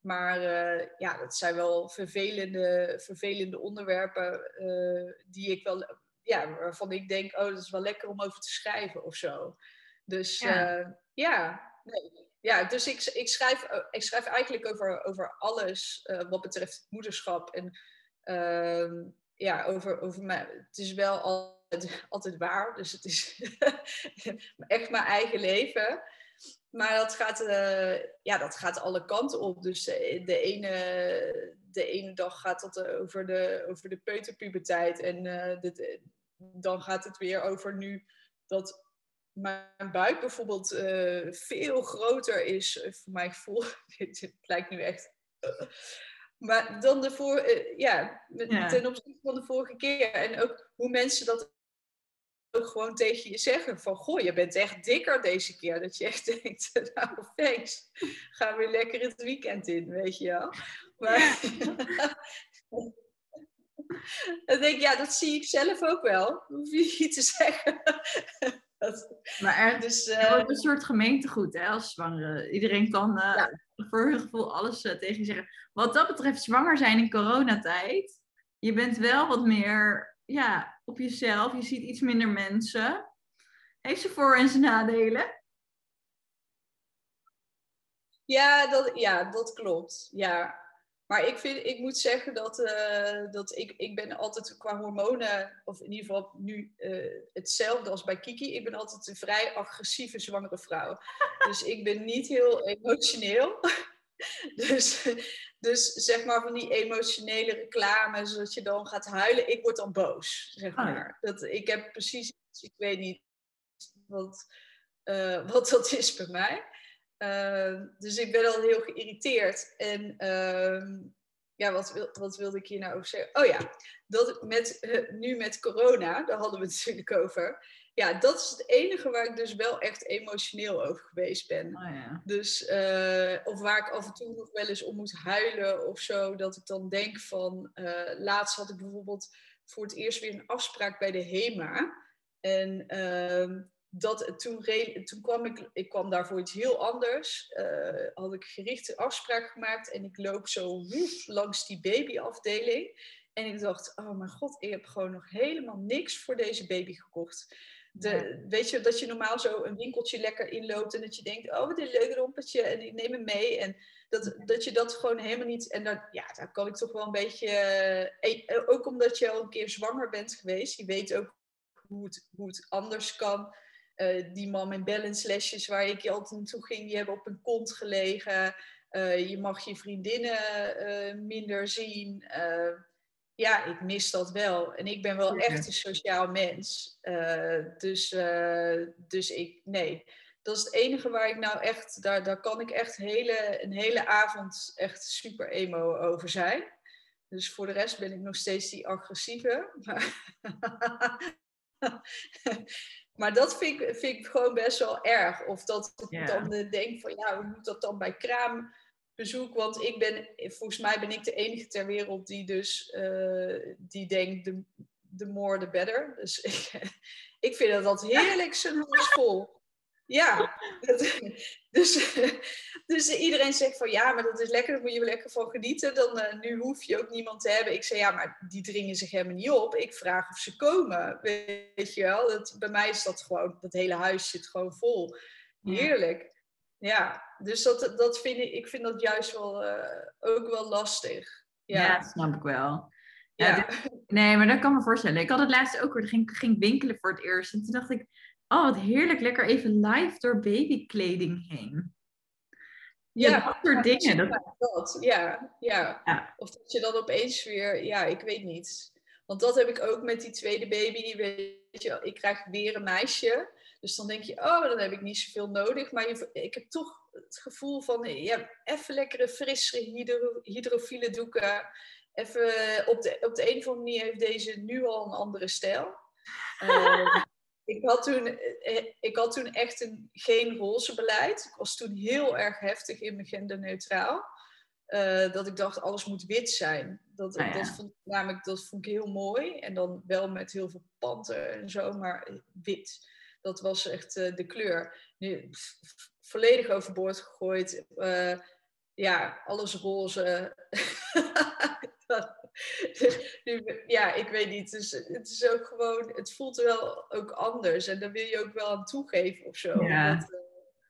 Maar eh, ja, dat zijn wel vervelende, vervelende onderwerpen eh, die ik wel... Ja, waarvan ik denk, oh, dat is wel lekker om over te schrijven of zo. Dus Ja. ja, nee. ja dus ik, ik, schrijf, ik schrijf eigenlijk over, over alles wat betreft moederschap. En ehm, ja, over, over het is wel altijd, altijd waar. Dus het is echt mijn eigen leven. Maar dat gaat, eh, ja, dat gaat alle kanten op. Dus eh, de ene, de ene dag gaat het eh, over de, over de peuterpuberteit. En dit- dan gaat het weer over nu dat mijn buik bijvoorbeeld veel groter is. Voor mijn gevoel. Het lijkt nu echt. maar dan de voor, Ja. ten opzichte van de vorige keer. En ook hoe mensen dat ook gewoon tegen je zeggen. Van, goh, je bent echt dikker deze keer. Dat je echt denkt, nou, thanks. Ga weer lekker het weekend in, weet je wel. Maar, dan denk ik, ja, dat zie ik zelf ook wel. Hoef je niet te zeggen. Dat- Maar er, dus, wordt een soort gemeentegoed hè, als zwangere. Iedereen kan eh, Ja. voor hun gevoel alles eh, tegen je zeggen. Wat dat betreft, zwanger zijn in coronatijd. Je bent wel wat meer ja, op jezelf. Je ziet iets minder mensen. Heeft ze voor- en zijn nadelen? Ja, dat, ja, dat klopt. Ja. Maar ik, vind, ik moet zeggen dat, eh, dat ik, ik ben altijd qua hormonen, of in ieder geval nu eh, hetzelfde als bij Kiki, ik ben altijd een vrij agressieve zwangere vrouw. Dus ik ben niet heel emotioneel. Dus, dus zeg maar van die emotionele reclame, zodat je dan gaat huilen, ik word dan boos, zeg ja. maar. Dat, ik heb precies, ik weet niet wat, eh, wat dat is bij mij. Uh, dus ik ben al heel geïrriteerd. En uh, ja, wat, wil, wat, wilde ik hier nou over zeggen? Oh ja, dat met, uh, nu met corona, daar hadden we het natuurlijk over. Ja, dat is het enige waar ik dus wel echt emotioneel over geweest ben. Oh, ja. Dus, of waar ik af en toe nog wel eens om moet huilen of zo. Dat ik dan denk van, uh, laatst had ik bijvoorbeeld voor het eerst weer een afspraak bij de HEMA. En ehm, dat, toen, toen kwam ik, ik kwam daar voor iets heel anders. Uh, had ik gerichte afspraak gemaakt en ik loop zo woef, langs die babyafdeling. En ik dacht, oh mijn god, ik heb gewoon nog helemaal niks voor deze baby gekocht. De. Weet je, dat je normaal zo een winkeltje lekker inloopt en dat je denkt, oh wat een leuk rompertje en ik neem hem mee. En dat, dat je dat gewoon helemaal niet, en ja, daar kan ik toch wel een beetje, eh, ook omdat je al een keer zwanger bent geweest, je weet ook hoe het, hoe het anders kan. Uh, die mom en balance lesjes waar ik altijd naartoe ging, die hebben op een kont gelegen. Eh, je mag je vriendinnen eh, minder zien. Eh, ja, ik mis dat wel. En ik ben wel echt een sociaal mens. dus, dus ik, nee. Dat is het enige waar ik nou echt, daar, daar kan ik echt hele, een hele avond echt super emo over zijn. Dus voor de rest ben ik nog steeds die agressieve. Maar, dat vind ik, vind ik gewoon best wel erg. Of dat ik dan denk van ja, hoe moet dat dan bij kraambezoek? Want ik ben, volgens mij ben ik de enige ter wereld die dus uh, die denkt de, de more the better. Dus ik, ik vind dat dat heerlijk zijn huis vol. Ja, dus, dus iedereen zegt van ja, maar dat is lekker, daar moet je wel lekker van genieten. Dan, uh, nu hoef je ook niemand te hebben. Ik zeg ja, maar die dringen zich helemaal niet op. Ik vraag of ze komen, weet je wel. Dat, bij mij is dat gewoon, dat hele huis zit gewoon vol. Heerlijk. Ja, dus dat, dat vind ik, ik vind dat juist wel, uh, ook wel lastig. Ja. ja, dat snap ik wel. Ja, ja. nee, maar dat kan me voorstellen. Ik had het laatst ook weer, ging, ging winkelen voor het eerst. En toen dacht ik, oh wat heerlijk, lekker even live door babykleding heen. Ja, ja dat soort dingen. Dat... dat. Ja, ja, ja. Of dat je dan opeens weer, ja, ik weet niet. Want dat heb ik ook met die tweede baby. Weet je, ik krijg weer een meisje. Dus dan denk je, oh, dan heb ik niet zoveel nodig. Maar je, ik heb toch het gevoel van, ja, even lekkere, frissere hydro, hydrofiele doeken. Even, op de, op de een of andere manier heeft deze nu al een andere stijl. Uh, ik had toen, eh, eh, ik had toen echt een, geen roze beleid. Ik was toen heel erg heftig in mijn genderneutraal. Uh, dat ik dacht, alles moet wit zijn. Dat, ah, dat, vond, namelijk, dat vond ik heel mooi. En dan wel met heel veel panten en zo, maar wit. Dat was echt de kleur. Nu, volledig overboord gegooid. Uh, ja, alles roze. ja, ik weet niet. Dus het is ook gewoon, het voelt wel ook anders. En daar wil je ook wel aan toegeven of zo. Ja. Eh,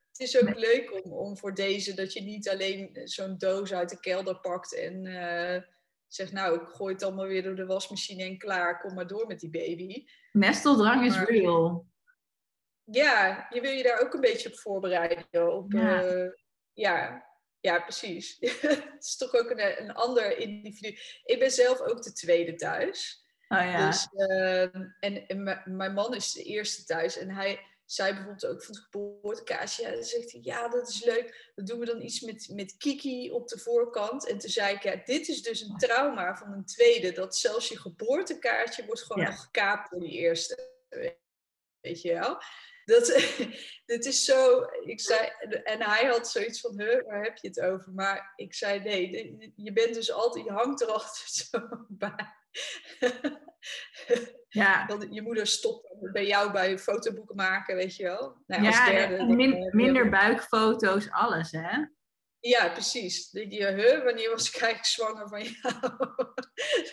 het is ook leuk om, om voor deze, dat je niet alleen zo'n doos uit de kelder pakt en uh, zegt, nou, ik gooi het allemaal weer door de wasmachine en klaar, kom maar door met die baby. Nesteldrang is real. Ja, je wil je daar ook een beetje op voorbereiden. Op, ja. Uh, ja, ja, precies. het is toch ook een, een ander individu. Ik ben zelf ook de tweede thuis. Oh, ja. dus, uh, en, en mijn man is de eerste thuis. En hij zei bijvoorbeeld ook van het geboortekaasje. Ja, dan zegt hij, ja, dat is leuk. Dan doen we dan iets met, met Kiki op de voorkant. En toen zei ik, ja, dit is dus een trauma van een tweede. Dat zelfs je geboortekaartje wordt gewoon nog gekaapt door die eerste. Weet je wel? Dat, dit is zo. Ik zei, en hij had zoiets van: huh, waar heb je het over? Maar ik zei: nee, je bent dus altijd, je hangt er altijd zo bij. Ja. Je moeder stopt bij jou bij fotoboeken maken, weet je wel. Nou, ja, als derde, minder buikfoto's, alles, hè? Ja, precies. Je, huh, wanneer was ik eigenlijk zwanger van jou?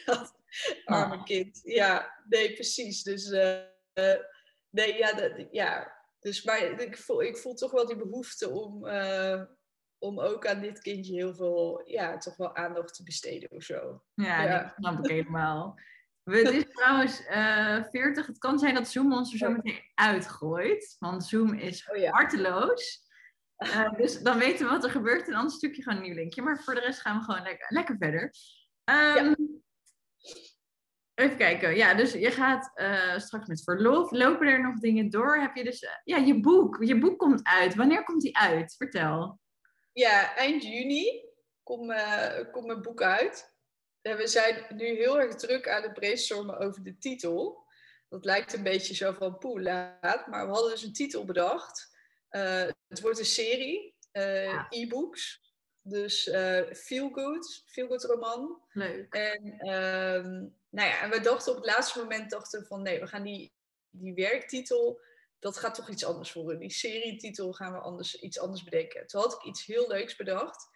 dat arme oh. kind. Ja, nee, precies. Dus. Uh, nee, ja, dat, ja. Dus maar ik voel, ik voel toch wel die behoefte om, uh, om ook aan dit kindje heel veel, ja, toch wel aandacht te besteden of zo. Ja, ja. dat snap ik helemaal. Het is trouwens uh, eh, 40. Het kan zijn dat Zoom ons er zo meteen uitgooit. Want Zoom is oh, ja. harteloos. Uh, dus dan weten we wat er gebeurt. En anders stukje gewoon een nieuw linkje. Maar voor de rest gaan we gewoon lekker, lekker verder. Um, ja. Even kijken. Ja, dus je gaat uh, straks met verlof. Lopen er nog dingen door? Heb je dus... Uh, ja, je boek. Je boek komt uit. Wanneer komt die uit? Vertel. Ja, eind juni komt, uh, komt mijn boek uit. En we zijn nu heel erg druk aan het brainstormen over de titel. Dat lijkt een beetje zo van poeh, laat. Maar we hadden dus een titel bedacht. het wordt een serie. E-books. Dus Feel Good. Feel Good roman. Leuk. En... Ehm, nou ja, en we dachten op het laatste moment dachten van nee, we gaan die, die werktitel, dat gaat toch iets anders worden. Die serietitel gaan we anders, iets anders bedenken. Toen had ik iets heel leuks bedacht.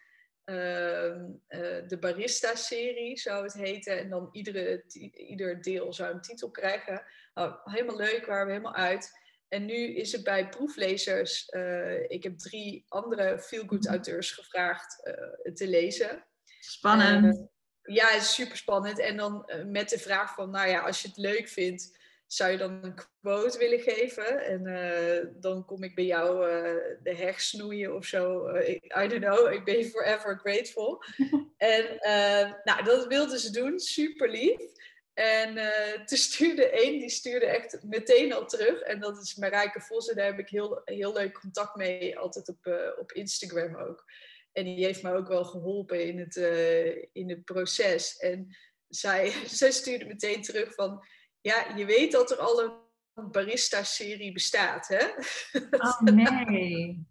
Ehm, eh, de Barista-serie zou het heten. En dan iedere, ieder deel zou een titel krijgen. Nou, helemaal leuk, waren we helemaal uit. En nu is het bij proeflezers. Uh, ik heb drie andere feel-good auteurs gevraagd uh, te lezen. Spannend. Ja, het is super spannend. En dan met de vraag van, nou ja, als je het leuk vindt, zou je dan een quote willen geven? En eh, dan kom ik bij jou de heg snoeien of zo. I don't know, ik ben forever grateful. en nou, dat wilden ze doen, super lief. En toen stuurde één, die stuurde echt meteen al terug. En dat is Marijke Vos. En daar heb ik heel, heel leuk contact mee, altijd op, op Instagram ook. En die heeft me ook wel geholpen in het, in het proces. En zij, zij stuurde meteen terug van ja, je weet dat er al een barista-serie bestaat, hè? Oh nee.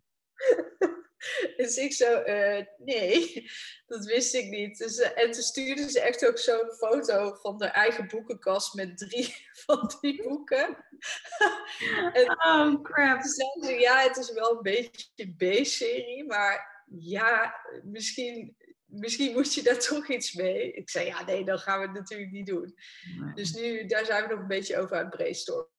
dus ik zo, uh, nee, dat wist ik niet. Dus, uh, en toen stuurde ze echt ook zo'n foto van de eigen boekenkast met drie van die boeken. en oh crap. Toen ze, ja, het is wel een beetje B-serie, maar ja, misschien misschien moest je daar toch iets mee. Ik zei, ja, nee, dan gaan we het natuurlijk niet doen. Dus nu, daar zijn we nog een beetje over aan het brainstormen.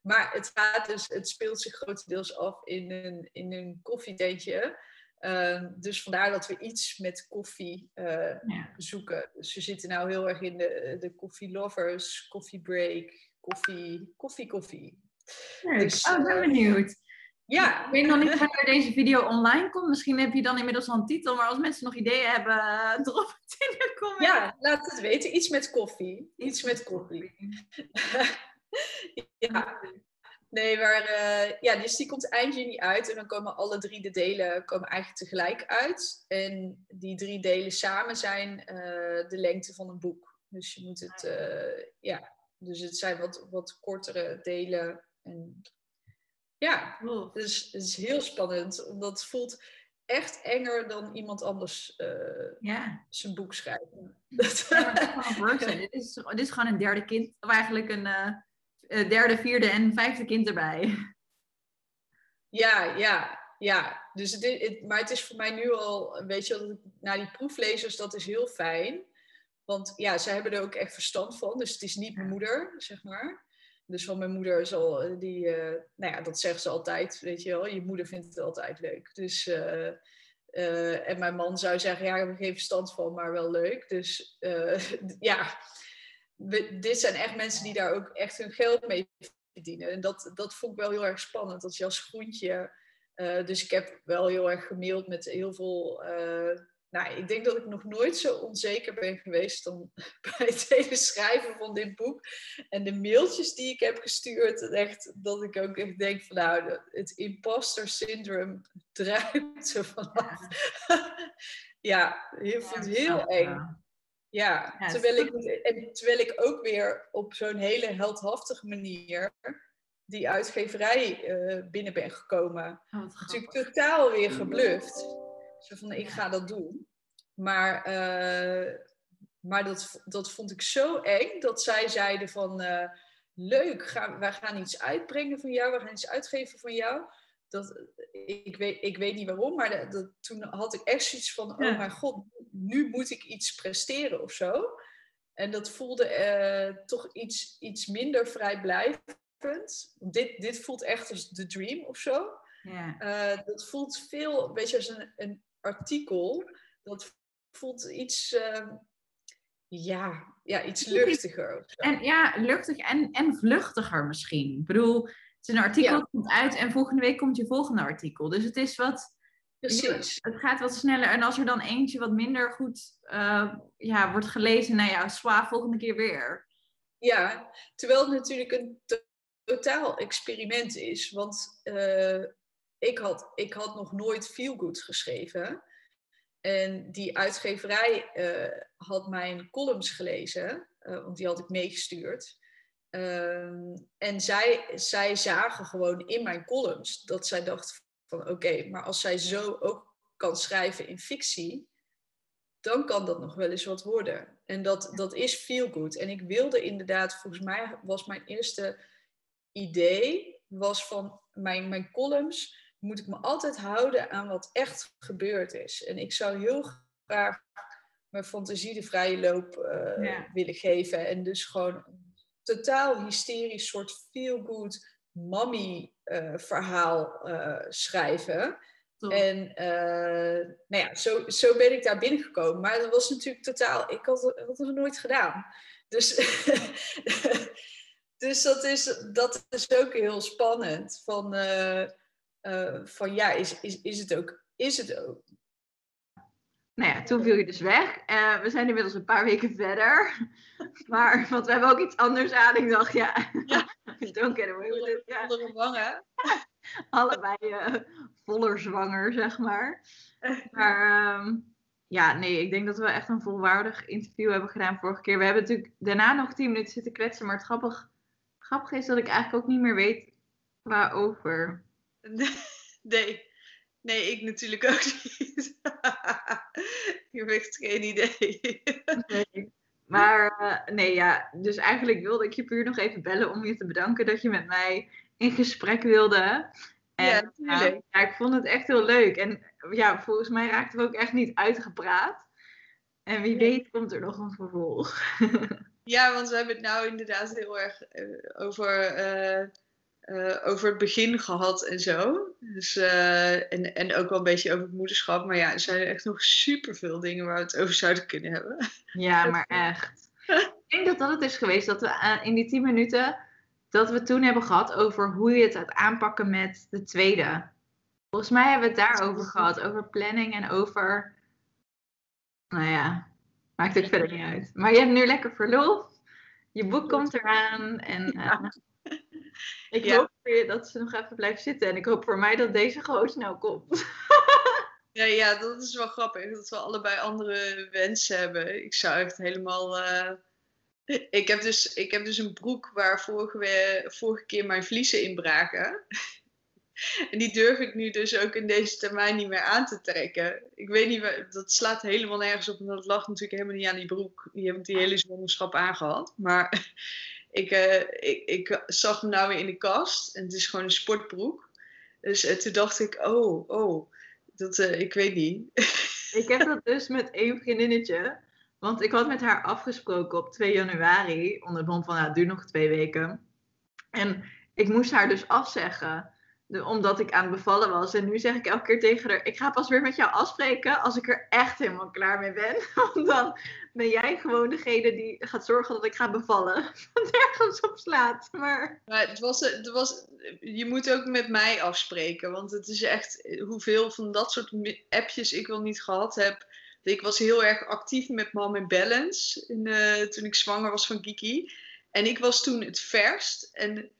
Maar het gaat dus, het speelt zich grotendeels af in een, in een koffietentje. Uh, dus vandaar dat we iets met koffie uh, zoeken. Dus we zitten nou heel erg in de, de koffie lovers, koffie break, koffie, koffie, koffie. Dus, oh, ik ben benieuwd. Ja. Ik weet nog niet wanneer deze video online komt. Misschien heb je dan inmiddels al een titel. Maar als mensen nog ideeën hebben, uh, drop het in de comments. Ja, laat het weten. Iets met koffie. Iets met koffie. ja. Nee, maar uh, ja, dus die komt eind juni uit. En dan komen alle drie de delen komen eigenlijk tegelijk uit. En die drie delen samen zijn uh, de lengte van een boek. Dus je moet het, ja, dus het zijn wat, wat kortere delen. En ja, dus het is heel spannend. Omdat het voelt echt enger dan iemand anders ja. zijn boek schrijven. Ja, dit, is, dit is gewoon een derde kind. Of eigenlijk een derde, vierde en vijfde kind erbij. Ja, ja, ja. Dus het, het, maar het is voor mij nu al, weet je, dat naar die proeflezers, dat is heel fijn. Want ja, zij hebben er ook echt verstand van. Dus het is niet mijn moeder, zeg maar. Dus van mijn moeder zal eh, die, uh, nou ja, dat zegt ze altijd, weet je wel, je moeder vindt het altijd leuk. Dus, en mijn man zou zeggen, ja, ik heb er geen verstand van, maar wel leuk. Dus ja, we, dit zijn echt mensen die daar ook echt hun geld mee verdienen. En dat, dat vond ik wel heel erg spannend, dat je als groentje... dus ik heb wel heel erg gemaild met heel veel nou, ik denk dat ik nog nooit zo onzeker ben geweest dan bij het hele schrijven van dit boek. En de mailtjes die ik heb gestuurd, echt, dat ik ook echt denk van nou, het imposter syndrome druipt er vanaf. ja, ik vind het heel eng. Ja, terwijl, ik, en terwijl ik ook weer op zo'n hele heldhaftige manier die uitgeverij uh, binnen ben gekomen. Oh, Natuurlijk totaal weer gebluft. Zo van, ik ga dat doen. Maar, uh, maar dat, dat vond ik zo eng dat zij zeiden van... Uh, leuk, ga, wij gaan iets uitbrengen van jou, we gaan iets uitgeven van jou. Dat, ik, weet, ik weet niet waarom, maar dat, toen had ik echt zoiets van... Oh mijn god, nu moet ik iets presteren of zo. En dat voelde uh, toch iets, iets minder vrijblijvend. Dit, dit voelt echt als de dream of zo. Ja. dat voelt veel, een beetje als een, een artikel. Dat voelt iets, uh, ja, ja, iets luchtiger. En ja, luchtig en, en vluchtiger misschien. Ik bedoel, het is een artikel ja. komt uit en volgende week komt je volgende artikel. Dus het is wat. Precies. Het gaat wat sneller. En als er dan eentje wat minder goed uh, ja, wordt gelezen, nou ja, zwaar volgende keer weer. Ja, terwijl het natuurlijk een totaal experiment is. Want uh, ik, had, ik had nog nooit Feel Good geschreven. En die uitgeverij uh, had mijn columns gelezen, want die had ik meegestuurd. Uh, en zij, zij zagen gewoon in mijn columns dat zij dacht van oké, maar als zij zo ook kan schrijven in fictie, dan kan dat nog wel eens wat worden. En dat, dat is feel good. En ik wilde inderdaad, volgens mij was mijn eerste idee, was van mijn, mijn columns moet ik me altijd houden aan wat echt gebeurd is. En ik zou heel graag mijn fantasie de vrije loop uh, willen geven. En dus gewoon totaal hysterisch soort feel-good mommy uh, verhaal uh, schrijven. Top. En nou ja, zo, zo ben ik daar binnengekomen. Maar dat was natuurlijk totaal... Ik had, had het nooit gedaan. Dus dus dat is, dat is ook heel spannend. Van, eh, eh, van ja, is, is, is het ook? Is het ook? Nou ja, toen viel je dus weg. Uh, we zijn inmiddels een paar weken verder. Maar, want we hebben ook iets anders aan. Ik dacht, ja, ja. don't get away with it. Ja. Vollere wangen. Allebei uh, voller zwanger, zeg maar. Maar um, ja, nee, ik denk dat we echt een volwaardig interview hebben gedaan vorige keer. We hebben natuurlijk daarna nog tien minuten zitten kletsen. Maar het grappig, grappig is dat ik eigenlijk ook niet meer weet waarover. Nee. Nee, ik natuurlijk ook niet. ik heb echt geen idee. nee. Maar uh, nee, ja, dus eigenlijk wilde ik je puur nog even bellen om je te bedanken dat je met mij in gesprek wilde. En, ja, natuurlijk. Uh, ja, ik vond het echt heel leuk. En ja, volgens mij raakten we ook echt niet uitgepraat. En wie weet komt er nog een vervolg. ja, want we hebben het nou inderdaad heel erg uh, over uh, over het begin gehad en zo. Dus, uh, en, en ook wel een beetje over het moederschap. Maar ja, er zijn echt nog superveel dingen waar we het over zouden kunnen hebben. Ja, maar echt. Ik denk dat dat het is geweest dat we uh, in die tien minuten... dat we toen hebben gehad over hoe je het gaat aanpakken met de tweede. Volgens mij hebben we het daarover gehad. Over planning en over... Nou ja, maakt ook verder niet uit. Maar je hebt nu lekker verlof. Je boek komt eraan. En ja. Ik ja. hoop dat ze nog even blijft zitten. En ik hoop voor mij dat deze gewoon snel komt. ja, ja, dat is wel grappig. Dat we allebei andere wensen hebben. Ik zou echt helemaal... Uh... Ik, heb dus, ik heb dus een broek waar vorige, vorige keer mijn vliezen in braken. En die durf ik nu dus ook in deze termijn niet meer aan te trekken. Ik weet niet, dat slaat helemaal nergens op. En dat lag natuurlijk helemaal niet aan die broek. Die heb ik die hele zwangerschap aangehad. Maar ik, uh, ik, ik, zag hem nou weer in de kast en het is gewoon een sportbroek. Dus uh, toen dacht ik, oh, oh, dat, uh, ik weet niet. ik heb dat dus met één vriendinnetje. Want ik had met haar afgesproken op 2 januari. Onder de mond van, nou, het nog twee weken. En ik moest haar dus afzeggen. Omdat ik aan het bevallen was. En nu zeg ik elke keer tegen haar: Ik ga pas weer met jou afspreken als ik er echt helemaal klaar mee ben. Want dan ben jij gewoon degene die gaat zorgen dat ik ga bevallen. Wat ergens op slaat. Maar... maar het was, het was, je moet ook met mij afspreken. Want het is echt hoeveel van dat soort appjes ik wel niet gehad heb. Ik was heel erg actief met Mom in Balance in, uh, toen ik zwanger was van Kiki. En ik was toen het verst. En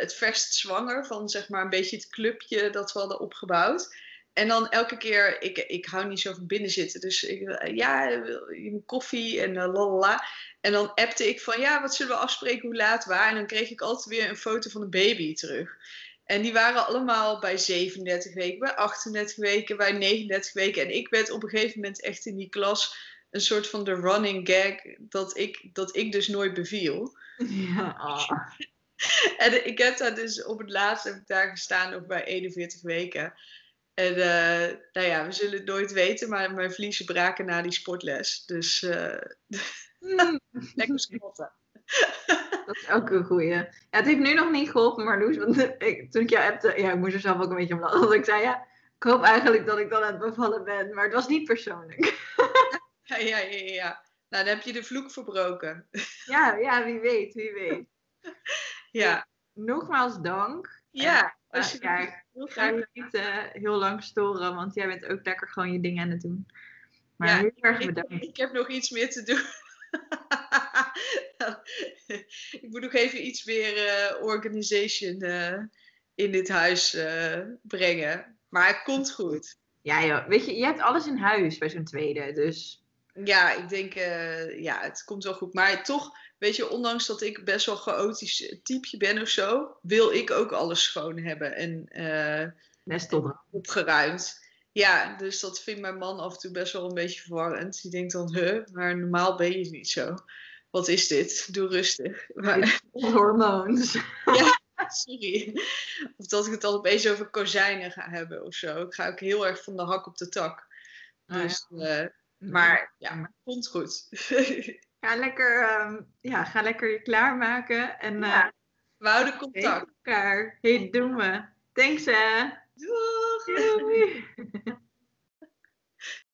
het verst zwanger van zeg maar een beetje het clubje dat we hadden opgebouwd. En dan elke keer, ik, ik hou niet zo van binnen zitten. Dus ik, ja, je koffie en uh, lalala. En dan appte ik van, ja, wat zullen we afspreken, hoe laat, waar? En dan kreeg ik altijd weer een foto van een baby terug. En die waren allemaal bij 37 weken, bij 38 weken, bij 39 weken. En ik werd op een gegeven moment echt in die klas een soort van de running gag dat ik, dat ik dus nooit beviel. Ja. En ik heb daar dus op het laatst heb ik daar gestaan, ook bij 41 weken. En uh, nou ja, we zullen het nooit weten, maar mijn vliezen braken na die sportles. Dus uh, mm. lekker squatten. Dat is ook een goeie. Ja, het heeft nu nog niet geholpen, Marloes. Want ik, toen ik jou appte, ja, ik moest er zelf ook een beetje om lachen. Want ik zei, ja, ik hoop eigenlijk dat ik dan aan het bevallen ben. Maar het was niet persoonlijk. ja, ja, ja, ja. Nou, dan heb je de vloek verbroken. ja, ja, wie weet, wie weet. Ja. Nogmaals dank. Ja, als je ja, ik ga je niet uh, heel lang storen, want jij bent ook lekker gewoon je dingen aan het doen. Maar ja, heel erg bedankt. Ik, ik heb nog iets meer te doen. ik moet nog even iets meer uh, organization uh, in dit huis brengen. Maar het komt goed. Ja, joh. weet je, je hebt alles in huis bij zo'n tweede, dus... Ja, ik denk, ja, het komt wel goed. Maar toch weet je, ondanks dat ik best wel chaotisch typeje ben of zo, wil ik ook alles schoon hebben en, uh, opgeruimd. Ja, dus dat vindt mijn man af en toe best wel een beetje verwarrend. Die denkt dan, huh, maar normaal ben je niet zo. Wat is dit? Doe rustig. Maar... Hormoons. ja, sorry. Of dat ik het al opeens over kozijnen ga hebben of zo. Ik ga ook heel erg van de hak op de tak. Dus, oh, ja. uh, maar ja, maar het komt goed. Ga lekker, um, ja, ga lekker je klaarmaken. En, ja, uh, we houden contact. elkaar. Hey, doen we. Thanks, hè. Doeg! Doei.